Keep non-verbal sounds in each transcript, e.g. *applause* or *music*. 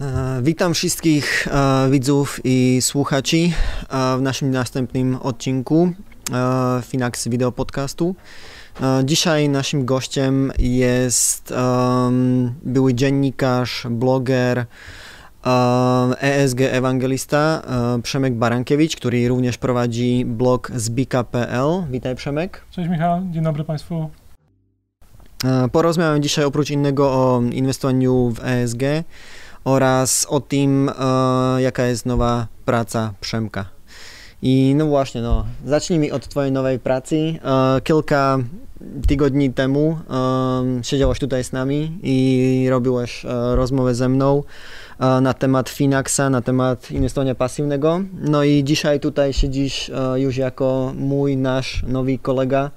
E, witam wszystkich e, widzów i słuchaczy e, w naszym następnym odcinku Finax Video Podcastu. Dzisiaj naszym gościem jest były dziennikarz, bloger, ESG ewangelista Przemek Barankiewicz, który również prowadzi blog zbika.pl. Witaj Przemek. Cześć Michał, dzień dobry Państwu. Porozmawiamy dzisiaj oprócz innego o inwestowaniu w ESG oraz o tym, e, jaka jest nowa praca Przemka. I no właśnie, no, zacznijmy od Twojej nowej pracy. E, kilka tygodni temu e, tutaj z nami i robiłeś e, rozmowę ze mną e, na temat Finaxa, na temat inwestowania pasywnego. No i dzisiaj tutaj siedzisz e, już jako mój, nasz nowy kolega.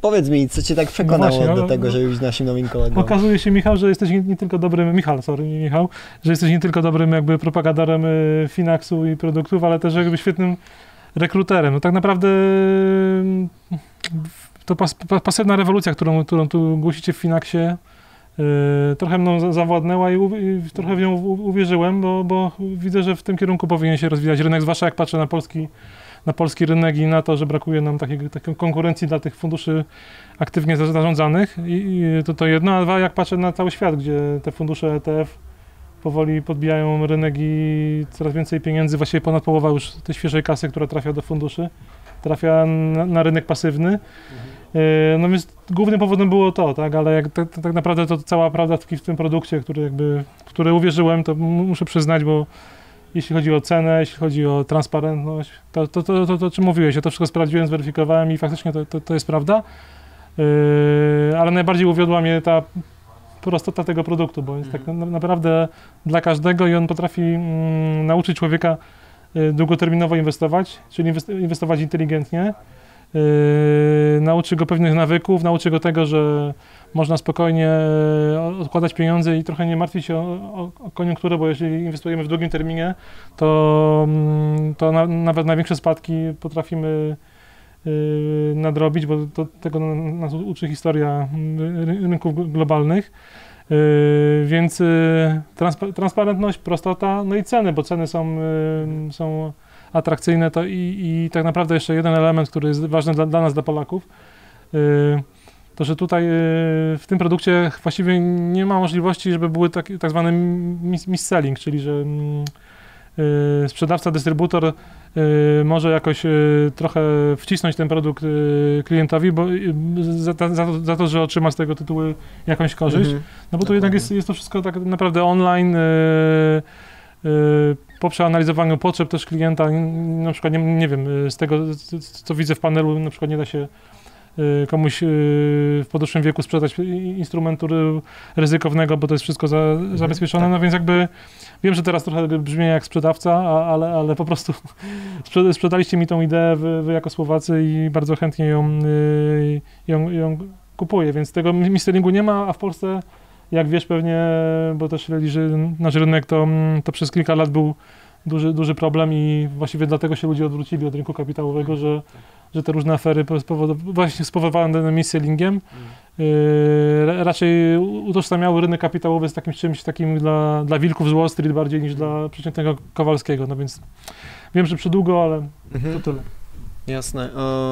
Powiedz mi, co cię tak przekonało no właśnie, do no, tego, że być naszym nowym kolegą? Okazuje się, Michał, że jesteś nie tylko dobrym, Michał, sorry, Michał, że jesteś nie tylko dobrym jakby propagatorem y, Finaxu i produktów, ale też jakby świetnym rekruterem. No tak naprawdę mm, to pas, pasywna rewolucja, którą, którą tu głosicie w Finaxie, yy, trochę mną zawładnęła i, i, trochę w nią uwierzyłem, bo, bo widzę, że w tym kierunku powinien się rozwijać rynek, zwłaszcza jak patrzę na polski na polski rynek i na to, że brakuje nam takiej, takiej konkurencji dla tych funduszy aktywnie zarządzanych. I, i to, to jedno, a dwa, jak patrzę na cały świat, gdzie te fundusze ETF powoli podbijają rynek i coraz więcej pieniędzy, właściwie ponad połowa już tej świeżej kasy, która trafia do funduszy, trafia na, na rynek pasywny. Mhm. No więc głównym powodem było to, tak, ale jak, tak, tak naprawdę to cała prawda tkwi w tym produkcie, który jakby, w który uwierzyłem, to muszę przyznać, bo jeśli chodzi o cenę, jeśli chodzi o transparentność, to, to, to, to, to o czym mówiłeś, ja to wszystko sprawdziłem, zweryfikowałem i faktycznie to, to, to jest prawda, yy, ale najbardziej uwiodła mnie ta prostota tego produktu, bo jest tak mhm. naprawdę dla każdego i on potrafi mm, nauczyć człowieka y, długoterminowo inwestować, czyli inwestować inteligentnie, yy, nauczy go pewnych nawyków, nauczy go tego, że można spokojnie e, odkładać pieniądze i trochę nie martwić się o, o koniunkturę, bo jeżeli inwestujemy w długim terminie, to, mm, to na, nawet największe spadki potrafimy y, nadrobić, bo to, tego nas uczy historia mm, rynków globalnych. Y, więc transpa transparentność, prostota, no i ceny, bo ceny są, są atrakcyjne to i, i tak naprawdę jeszcze jeden element, który jest ważny dla, dla nas, dla Polaków to że tutaj y, w tym produkcie właściwie nie ma możliwości, żeby były tak, tak zwany mis-selling, czyli że mm, y, sprzedawca, dystrybutor y, może jakoś trochę wcisnąć ten produkt klientowi, bo za, za, za, to, że otrzyma z tego tytułu jakąś korzyść. Mhm. No bo tu jednak jest, jest to wszystko tak naprawdę online, po przeanalizowaniu potrzeb też klienta, na przykład nie, nie wiem, z tego co widzę w panelu, na przykład nie da się Y, komuś y, w podeszłym wieku sprzedać instrumentu ryzykownego, bo to jest wszystko za, mhm, zabezpieczone, tak. no więc jakby wiem, że teraz trochę brzmi jak sprzedawca, ale, ale po prostu *laughs* sprzedaliście mi tą ideę wy, wy jako Słowacy i bardzo chętnie ją, y, ją, ją kupuję, więc tego misteringu nie ma, a w Polsce jak wiesz pewnie, bo też śledzisz nasz rynek, to, to przez kilka lat był duży, duży problem i właściwie dlatego się ludzie odwrócili od rynku kapitałowego, że że te różne afery właśnie spowodowane misselingiem yy, raczej utożsamiały rynek kapitałowy z takim czymś takim dla, dla wilków z Wall Street bardziej niż dla przeciętnego Kowalskiego, no więc wiem, że przydługo, ale mhm. to tyle. Jasne.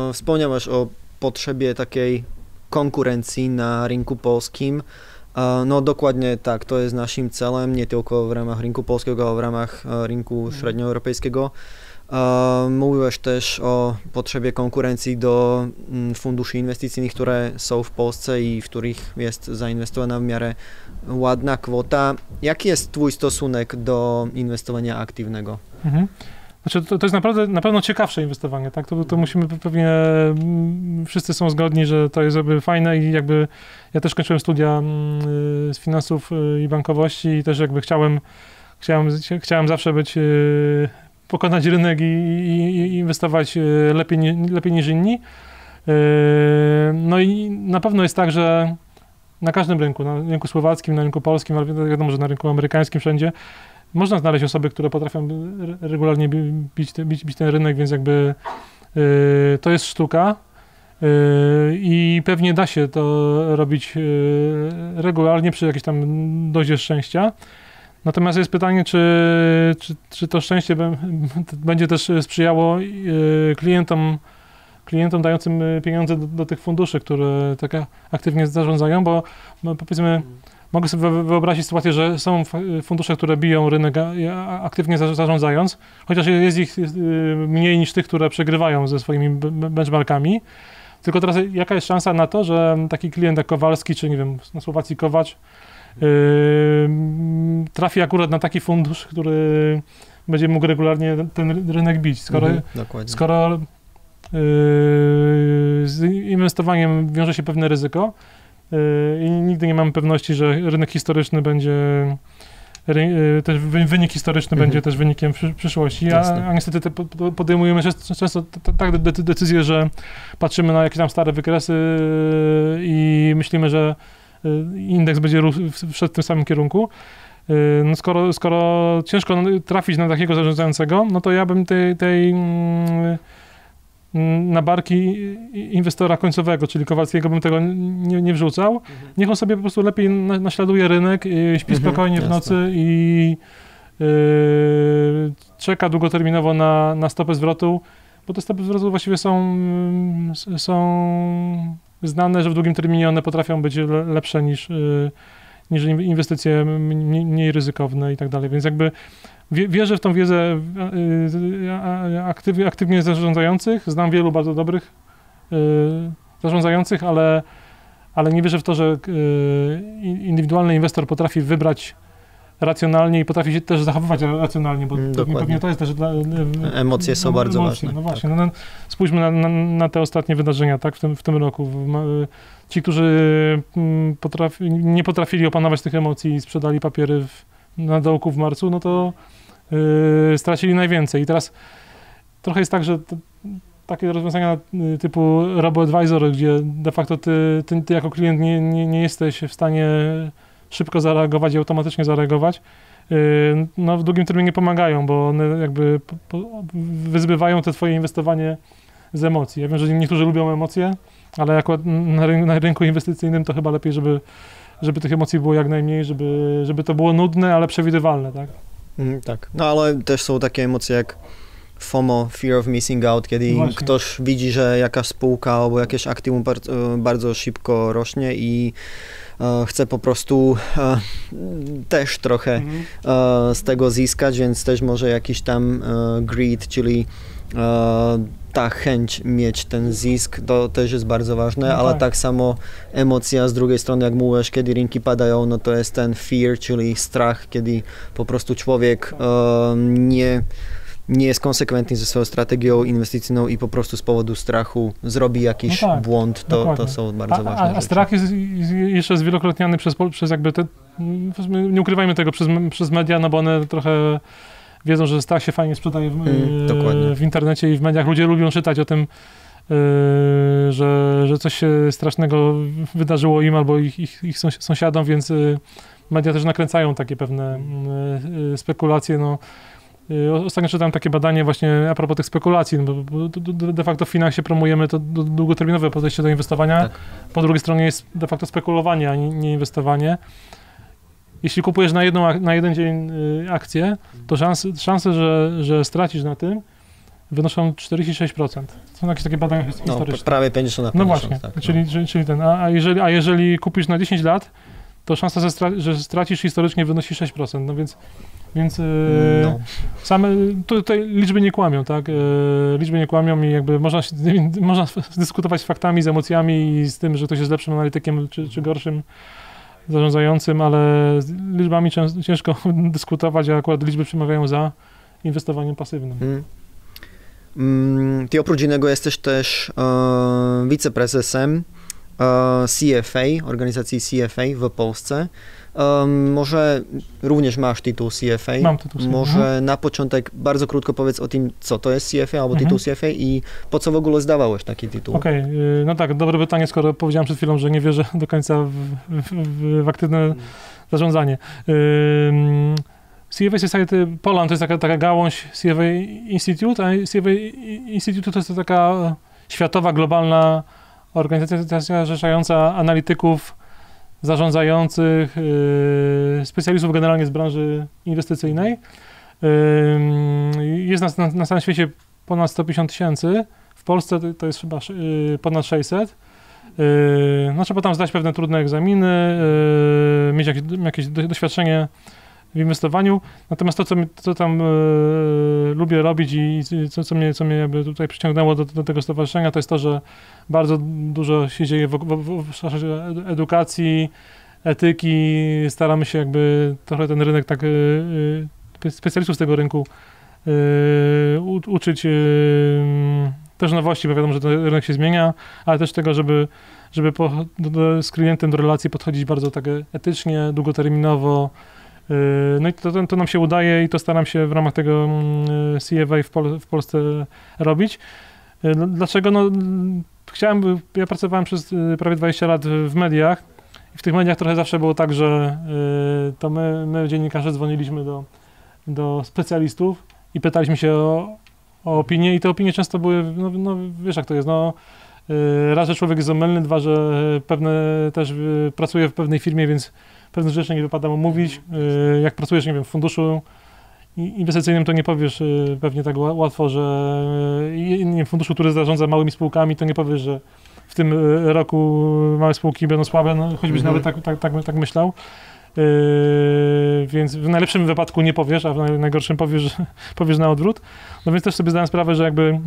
E, wspomniałeś o potrzebie takiej konkurencji na rynku polskim. No dokładnie tak, to jest naszym celem, nie tylko w ramach rynku polskiego, ale w ramach e, rynku średnioeuropejskiego. Mówiłeś też o potrzebie konkurencji do mm, funduszy inwestycyjnych, które są w Polsce i w których jest zainwestowana w miarę ładna kwota. Jaki jest Twój stosunek do inwestowania aktywnego? Mhm. Znaczy, to, to, jest naprawdę na pewno ciekawsze inwestowanie, tak? To, to musimy pewnie, mm, wszyscy są zgodni, że to jest jakby fajne i jakby ja też kończyłem studia mm, z finansów y, i bankowości i też jakby chciałem, chciałem, chciałem zawsze być y, pokonać rynek i, i, i inwestować lepiej, lepiej niż inni. No i na pewno jest tak, że na każdym rynku, na rynku słowackim, na rynku polskim, ale wiadomo, że na rynku amerykańskim wszędzie, można znaleźć osoby, które potrafią regularnie bić, bić, bić ten rynek, więc jakby e, to jest sztuka. I pewnie da się to robić regularnie przy jakiejś tam dozie szczęścia. Natomiast jest pytanie, czy, czy, czy to szczęście *laughs* będzie też sprzyjało klientom, klientom dającym pieniądze do, do tych funduszy, które tak aktywnie zarządzają, bo, powiedzmy, mogę sobie wyobrazić sytuację, że są fundusze, które biją rynek aktywnie zarządzając, chociaż jest ich mniej niż tych, które przegrywają ze swoimi benchmarkami. Tylko teraz jaka jest szansa na to, że taki klient jak Kowalski, czy nie wiem, na Słowacji Kowacz, yy, trafi akurat na taki fundusz, który będzie mógł regularnie ten rynek bić. Skoro, mhm, skoro yy, z inwestowaniem wiąże się pewne ryzyko i nigdy nie mamy pewności, że rynek historyczny będzie Y, też wynik historyczny mhm. będzie też wynikiem przyszłości, a, a niestety te podejmujemy często tak decyzje, że patrzymy na jakieś tam stare wykresy y, i myślimy, że y, indeks będzie wszedł w tym samym kierunku. No skoro, skoro ciężko trafić na takiego zarządzającego, no to ja bym tej, tej mm, na barki inwestora końcowego, czyli Kowalskiego bym tego nie, nie wrzucał. Mhm. Niech on sobie po prostu lepiej naśladuje rynek, śpi mhm, spokojnie w nocy i yy, czeka długoterminowo na, na stopę zwrotu, bo te stopy zwrotu właściwie są, są znane, że w długim terminie one potrafią być lepsze niż, yy, niż inwestycje mniej ryzykowne i tak dalej, więc jakby wierzę w tą wiedzę aktywnie, aktywnie zarządzających. Znam wielu bardzo dobrych y, zarządzających, ale, ale nie wierzę w to, że y, indywidualny inwestor potrafi wybrać racjonalnie i potrafi się też zachowywać racjonalnie, bo mm, pewnie to jest też dla... Emocje są bardzo emocje, ważne. No właśnie, tak. no, no, spójrzmy na, na, na, te ostatnie wydarzenia, tak, w tym, w tym roku. Ci, którzy mm, potrafi, nie potrafili opanować tych emocji i sprzedali papiery w, na dołku w marcu, no to yy, stracili najwięcej. I teraz trochę jest tak, że to, takie rozwiązania y, typu RoboAdvisor, gdzie de facto ty, ty, ty jako klient nie, nie, nie, jesteś w stanie szybko zareagować i automatycznie zareagować, yy, no w długim terminie pomagają, bo one jakby wyzbywają te twoje inwestowanie z emocji. Ja wiem, że niektórzy lubią emocje, ale akurat na, rynku, na rynku inwestycyjnym to chyba lepiej, żeby, żeby tych emocji było jak najmniej, żeby, żeby to było nudne, ale przewidywalne, tak? Mm, tak, no ale też są takie emocje jak FOMO, Fear of Missing Out, kiedy no ktoś widzi, że jakaś spółka albo jakieś aktywum bardzo, bardzo szybko rośnie i chce po prostu e, też trochę mhm. e, z tego zyskać, więc też może jakiś tam e, greed, czyli e, ta chęć mieć ten zysk, to też jest bardzo ważne, no ale tak. tak samo emocja z drugiej strony, jak mówisz, kiedy rynki padają, no to jest ten fear, czyli strach, kiedy po prostu człowiek e, nie nie jest konsekwentny ze swoją strategią inwestycyjną i po prostu z powodu strachu zrobi jakiś no tak, błąd, to, to są bardzo a, ważne a, a strach jest, jeszcze zwielokrotniany przez, przez jakby te, nie ukrywajmy tego, przez, przez media, no bo one trochę wiedzą, że strach się fajnie sprzedaje w, mm, w internecie i w mediach. Ludzie lubią czytać o tym, yy, że, że coś się strasznego wydarzyło im albo ich, ich, ich sąsiadom, więc yy, media też nakręcają takie pewne yy, spekulacje. No. Ostatnio czytałem takie badanie właśnie a propos tych spekulacji, no bo de facto w finansie promujemy to długoterminowe podejście do inwestowania, tak. po drugiej stronie jest de facto spekulowanie, a nie inwestowanie jeśli kupujesz na, jedną, na jeden dzień y, akcję, to szanse, szanse że, że stracisz na tym, wynoszą 46%. Są jakieś takie badania no, historyczne. No, prawie 50 na 50. No właśnie, tak, czyli, no. czyli, ten, a, a, jeżeli, a jeżeli kupisz na 10 lat, to szansa, że stracisz historycznie wynosi 6%, no więc, więc y, no. same, tutaj liczby nie kłamią, tak, yy, liczby nie kłamią i jakby można, *laughs* można dyskutować z faktami, z emocjami i z tym, że ktoś jest lepszym analitykiem czy, czy gorszym, zarządzającym, ale z liczbami ciężko *laughs* dyskutować, a akurat liczby przemawiają za inwestowaniem pasywnym. Hmm. Mm, ty oprócz innego jesteś też e, wiceprezesem e, CFA, organizacji CFA w Polsce. Um, może również masz tytuł CFA. Mam tytuł CFA. Może mhm. na początek bardzo krótko powiedz o tym, co to jest CFA albo mhm. tytuł CFA i po co w ogóle zdawałeś taki tytuł? Okej, okay. no tak, dobre pytanie, skoro powiedziałem przed chwilą, że nie wierzę do końca w, w, w aktywne mhm. zarządzanie. Um, CFA Society Poland to jest taka, taka gałąź CFA Institute, a CFA Institute to jest taka światowa, globalna organizacja zrzeszająca analityków zarządzających, specjalistów generalnie z branży inwestycyjnej. Jest nas na, na całym świecie ponad 150 tysięcy. W Polsce to jest chyba ponad 600. No trzeba tam zdać pewne trudne egzaminy, mieć jakieś, jakieś doświadczenie w inwestowaniu. Natomiast to, co, mi, co tam lubię robić i co, co mnie, co mnie jakby tutaj przyciągnęło do, do, tego stowarzyszenia, to jest to, że bardzo dużo się dzieje w, w, w, edukacji, etyki. Staramy się jakby trochę ten rynek tak specjalistów z tego rynku u, uczyć też nowości, bo wiadomo, że ten rynek się zmienia, ale też tego, żeby, żeby po, do, z klientem do relacji podchodzić bardzo tak etycznie, długoterminowo. No i to, to nam się udaje i to staram się w ramach tego CFA w, Pol w Polsce robić. Dlaczego? No, chciałem, ja pracowałem przez prawie 20 lat w mediach i w tych mediach trochę zawsze było tak, że to my, my dziennikarze dzwoniliśmy do, do specjalistów i pytaliśmy się o, o opinie i te opinie często były, no, no wiesz jak to jest, no raz, że człowiek jest omylny, dwa, że pewne też pracuje w pewnej firmie, więc pewne rzeczy nie wypada mu mówić. Y, jak pracujesz, nie wiem, w funduszu inwestycyjnym, to nie powiesz pewnie tak łatwo, że nie w funduszu, który zarządza małymi spółkami, to nie powiesz, że w tym roku małe spółki będą słabe, no, choćbyś mhm. nawet tak, tak, tak, tak myślał. Yy, więc w najlepszym wypadku nie powiesz, a w najgorszym powiesz, *laughs* powiesz na odwrót. No więc też sobie zdałem sprawę, że jakby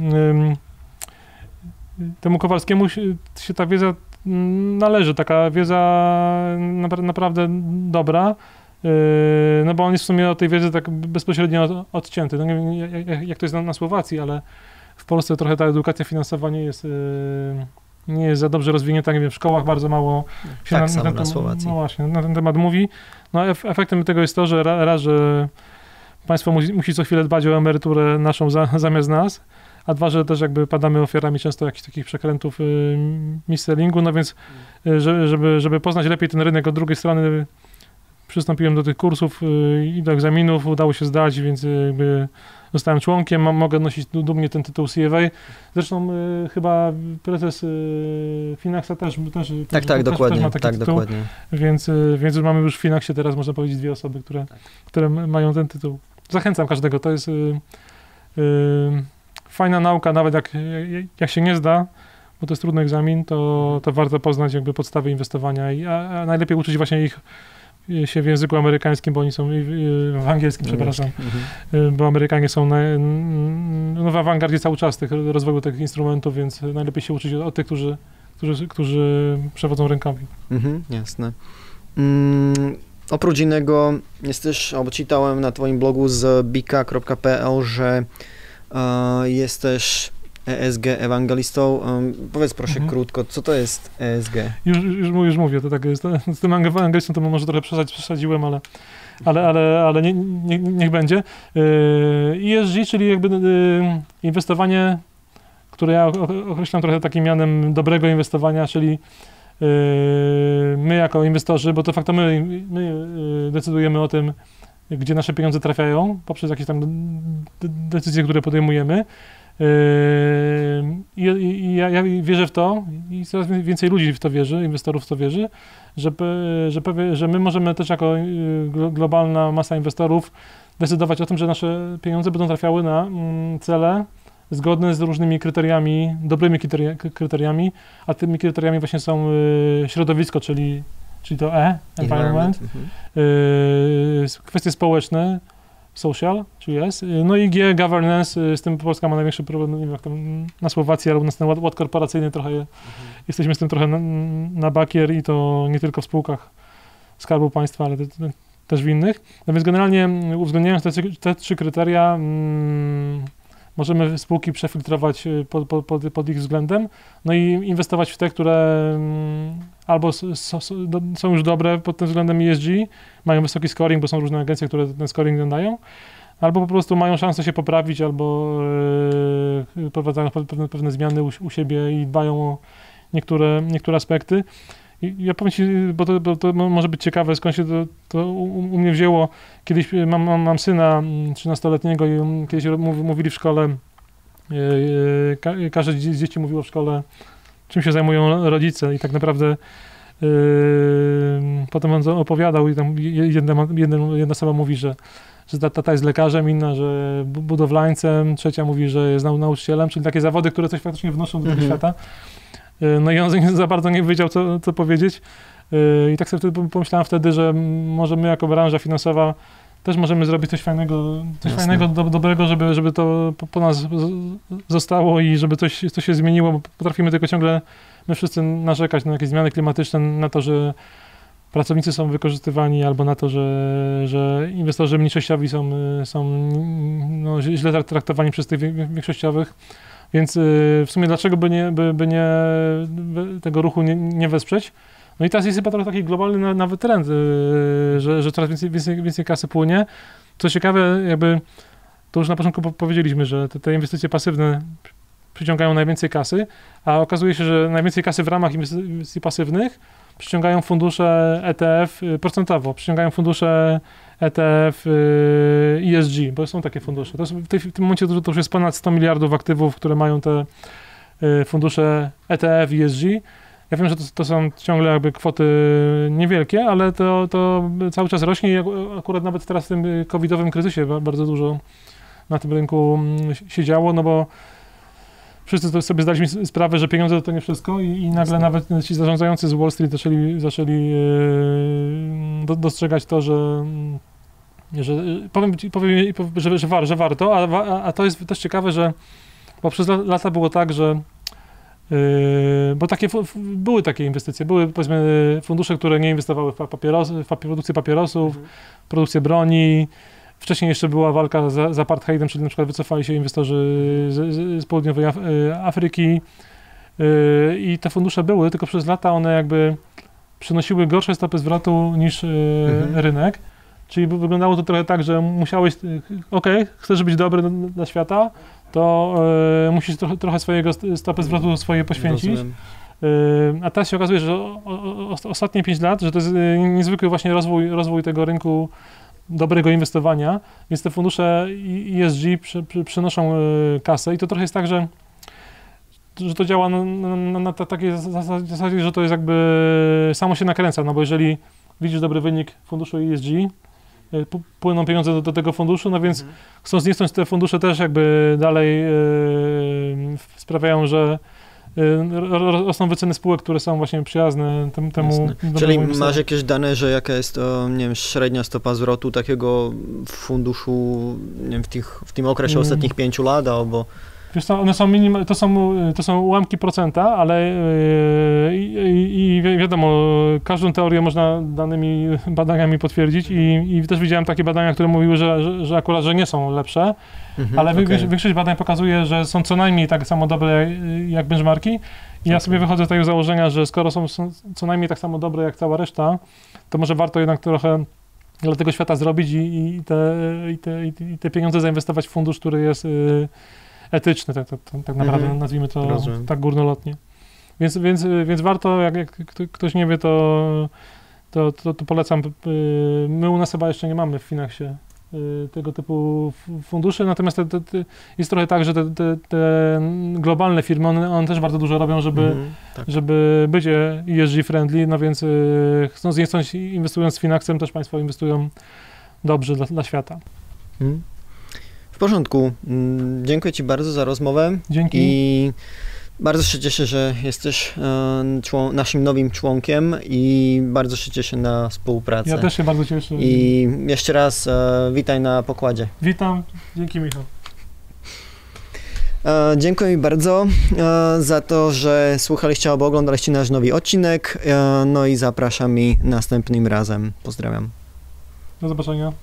yy, temu Kowalskiemu się, się ta wiedza należy, taka wiedza naprawdę dobra, yy, no bo on jest w sumie od tej wiedzy tak bezpośrednio odcięty. No nie wiem, jak, to jest na, na Słowacji, ale w Polsce trochę ta edukacja finansowa nie jest nie jest za dobrze rozwinięta, nie wiem, w szkołach bardzo mało się tak na, samo na, ten, na Słowacji. No właśnie, na ten temat mówi. No efektem tego jest to, że raz, że państwo musi, musi co chwilę dbać o emeryturę naszą za, zamiast nas, a dwa, że też jakby padamy ofiarami często jakichś takich przekrętów y, mis-sellingu, no więc y, żeby, żeby poznać lepiej ten rynek od drugiej strony przystąpiłem do tych kursów y, i do egzaminów, udało się zdać, więc jakby zostałem członkiem, mam, mogę nosić dumnie ten tytuł CFA. Zresztą y, chyba prezes y, Finaxa też, też, tak, tak, też, dokładnie, też ma taki tak, tytuł, dokładnie. Więc, y, więc mamy już w Finaxie teraz, można powiedzieć, dwie osoby, które, tak. które mają ten tytuł. Zachęcam każdego, to jest y, y, fajna nauka, nawet jak, jak się nie zda, bo to jest trudny egzamin, to, to warto poznać jakby podstawy inwestowania, i, a, a najlepiej uczyć właśnie ich się w języku amerykańskim, bo oni są w angielskim, no przepraszam, mhm. Y, bo Amerykanie są na, no w awangardzie cały czas tych, rozwoju tych instrumentów, więc najlepiej się uczyć od tych, którzy, którzy, którzy przewodzą rękami. Mhm, jasne. Mm, oprócz innego, jesteś, albo czytałem na twoim blogu z bika.pl, że uh, jesteś ESG ewangelistą. Powiedz proszę mhm. krótko, co to jest ESG? Już, już, już mówię, to tak jest. Z tym ewangelistą to może trochę przesadziłem, ale, ale, ale, ale nie, nie, niech będzie. Yy, ESG, czyli jakby yy, inwestowanie, które ja określam trochę takim mianem dobrego inwestowania, czyli yy, my jako inwestorzy, bo to fakt my, my yy, decydujemy o tym, gdzie nasze pieniądze trafiają poprzez jakieś tam decyzje, które podejmujemy. I, i ja, ja, wierzę w to i coraz więcej ludzi w to wierzy, inwestorów w to wierzy, że, że, że my możemy też jako y, globalna masa inwestorów decydować o tym, że nasze pieniądze będą trafiały na mm, cele zgodne z różnymi kryteriami, dobrymi kryteriami, a tymi kryteriami właśnie są y, środowisko, czyli, czyli to E, environment, mhm. Y, kwestie społeczne, social, czy jest. No i G, governance, y, z tym Polska ma największy problem, nie wiem jak tam na Słowacji, ale u nas ten ład, ład korporacyjny trochę, mhm. jesteśmy z tym trochę na, na bakier i to nie tylko w spółkach Skarbu Państwa, ale te, te, też w innych. No więc generalnie uwzględniając te, te trzy kryteria, mm, możemy spółki przefiltrować y, pod, pod, pod, pod, ich względem, no i inwestować w te, które mm, albo są już dobre pod tym względem ESG, mają wysoki scoring, bo są różne agencje, które ten scoring dają, albo po prostu mają szansę się poprawić, albo yy, pewne, pewne zmiany u, u, siebie i dbają o niektóre, niektóre aspekty. Ja powiem Ci, bo to, bo to, może być ciekawe, skąd się to, to u, mnie wzięło. Kiedyś mam, mam, mam syna 13-letniego i kiedyś mówili w szkole, yy, ka, każde z dzieci mówiło w szkole, czym się zajmują rodzice i tak naprawdę potem on opowiadał i tam jedna, jedna, jedna osoba mówi, że, że ta tata jest lekarzem, inna, że budowlańcem, trzecia mówi, że jest nauczycielem, czyli takie zawody, które coś faktycznie wnoszą do tego mhm. świata. No i on *laughs* za bardzo nie wiedział, co, co powiedzieć. I tak sobie pomyślałem wtedy, że może my jako branża finansowa też możemy zrobić coś fajnego, coś Jasne. fajnego, do, dobrego, żeby, żeby to po, po, nas zostało i żeby coś, coś się zmieniło, bo potrafimy tylko ciągle my wszyscy narzekać na jakieś zmiany klimatyczne, na to, że pracownicy są wykorzystywani albo na to, że, że inwestorzy mniejszościowi są, są no, źle traktowani przez tych większościowych. Więc y, w sumie dlaczego by nie, by, by nie tego ruchu nie, nie wesprzeć? No i teraz jest chyba taki globalny nawet trend, yy, że, że coraz więcej, więcej, więcej kasy płynie. Co ciekawe, jakby to już na początku powiedzieliśmy, że te, te inwestycje pasywne przyciągają najwięcej kasy, a okazuje się, że najwięcej kasy w ramach inwestycji pasywnych przyciągają fundusze ETF yy, procentowo, przyciągają fundusze ETF yy, ESG, bo są takie fundusze. To jest, w, tej, w tym momencie to, to już jest ponad 100 miliardów aktywów, które mają te fundusze ETF ESG ja wiem, że to, to, są ciągle jakby kwoty niewielkie, ale to, to cały czas rośnie i akurat nawet teraz w tym covidowym kryzysie bardzo dużo na tym rynku mm, się działo, no bo wszyscy sobie zdaliśmy sprawę, że pieniądze to nie wszystko i, i nagle nawet ci zarządzający z Wall Street zaczęli, zaczęli dostrzegać to, że że powiem, powiem że, że, war, że warto, a, a to jest też ciekawe, że bo przez lata było tak, że Yy, bo takie, były takie inwestycje, były powiedzmy fundusze, które nie inwestowały w, papierosy, w produkcję papierosów, mhm. produkcję broni. Wcześniej jeszcze była walka z, z apartheidem, czyli na przykład wycofali się inwestorzy z, z południowej Af y, Afryki. Yy, I te fundusze były, tylko przez lata one jakby przynosiły gorsze stopy zwrotu niż yy, mhm. rynek. Czyli wyglądało to trochę tak, że musiałeś, ok, chcesz być dobry dla świata, to y, musisz trochę, trochę swojego stopy zwrotu swoje poświęcić. Y, a teraz się okazuje, że ostatnie 5 lat, że to jest e, niezwykły właśnie rozwój, rozwój tego rynku dobrego inwestowania, więc te fundusze ESG przy, przy, przynoszą kasę. I to trochę jest tak, że, że to działa na, na, na takiej zasadzie, że to jest jakby samo się nakręca, no bo jeżeli widzisz dobry wynik funduszu ESG, E, płyną pieniądze do, do, tego funduszu, no więc mhm. chcąc nie chcąc te fundusze też jakby dalej yy, sprawiają, że e, rosną wyceny spółek, które są właśnie przyjazne tem, temu. Czyli masz jakieś dane, że jaka jest to, nie wiem, średnia stopa zwrotu takiego funduszu, nie wiem, w, tych, w tym okresie mm. ostatnich pięciu lat, albo... Wiesz co, one są minim, to, są, to są ułamki procenta, ale yy, i, wiadomo, każdą teorię można danymi badaniami potwierdzić i, i też widziałem takie badania, które mówiły, że, że, że akurat, że nie są lepsze, mhm, ale okay. większość badań pokazuje, że są co najmniej tak samo dobre jak benchmarki. I ja sobie wychodzę z tego założenia, że skoro są, są co najmniej tak samo dobre jak cała reszta, to może warto jednak trochę dla tego świata zrobić i, i, te, i, te, i te pieniądze zainwestować w fundusz, który jest... Yy, etyczny, tak, tak, tak naprawdę mhm. nazwijmy to Rozumiem. tak górnolotnie. Więc, więc, więc warto, jak, jak ktoś nie wie, to, to, to, to polecam. Y, my u nas chyba jeszcze nie mamy w Finaxie y, tego typu funduszy, natomiast te, te, te jest trochę tak, że te, globalne firmy, one, one, też bardzo dużo robią, żeby, mm, tak. żeby być ESG friendly, no więc chcąc nie chcąc, inwestując z Finaxem, też Państwo inwestują dobrze dla, dla świata. Mm. W porządku. Mm, dziękuję Ci bardzo za rozmowę. Dzięki. I bardzo się cieszę, że jesteś e, naszym nowym członkiem i bardzo się cieszę na współpracę. Ja też się bardzo cieszę. I jeszcze raz e, witaj na pokładzie. Witam. Dzięki Michał. E, dziękuję bardzo za to, że słuchaliście albo oglądaliście nasz nowy odcinek. no i zapraszam mi następnym razem. Pozdrawiam. Do zobaczenia.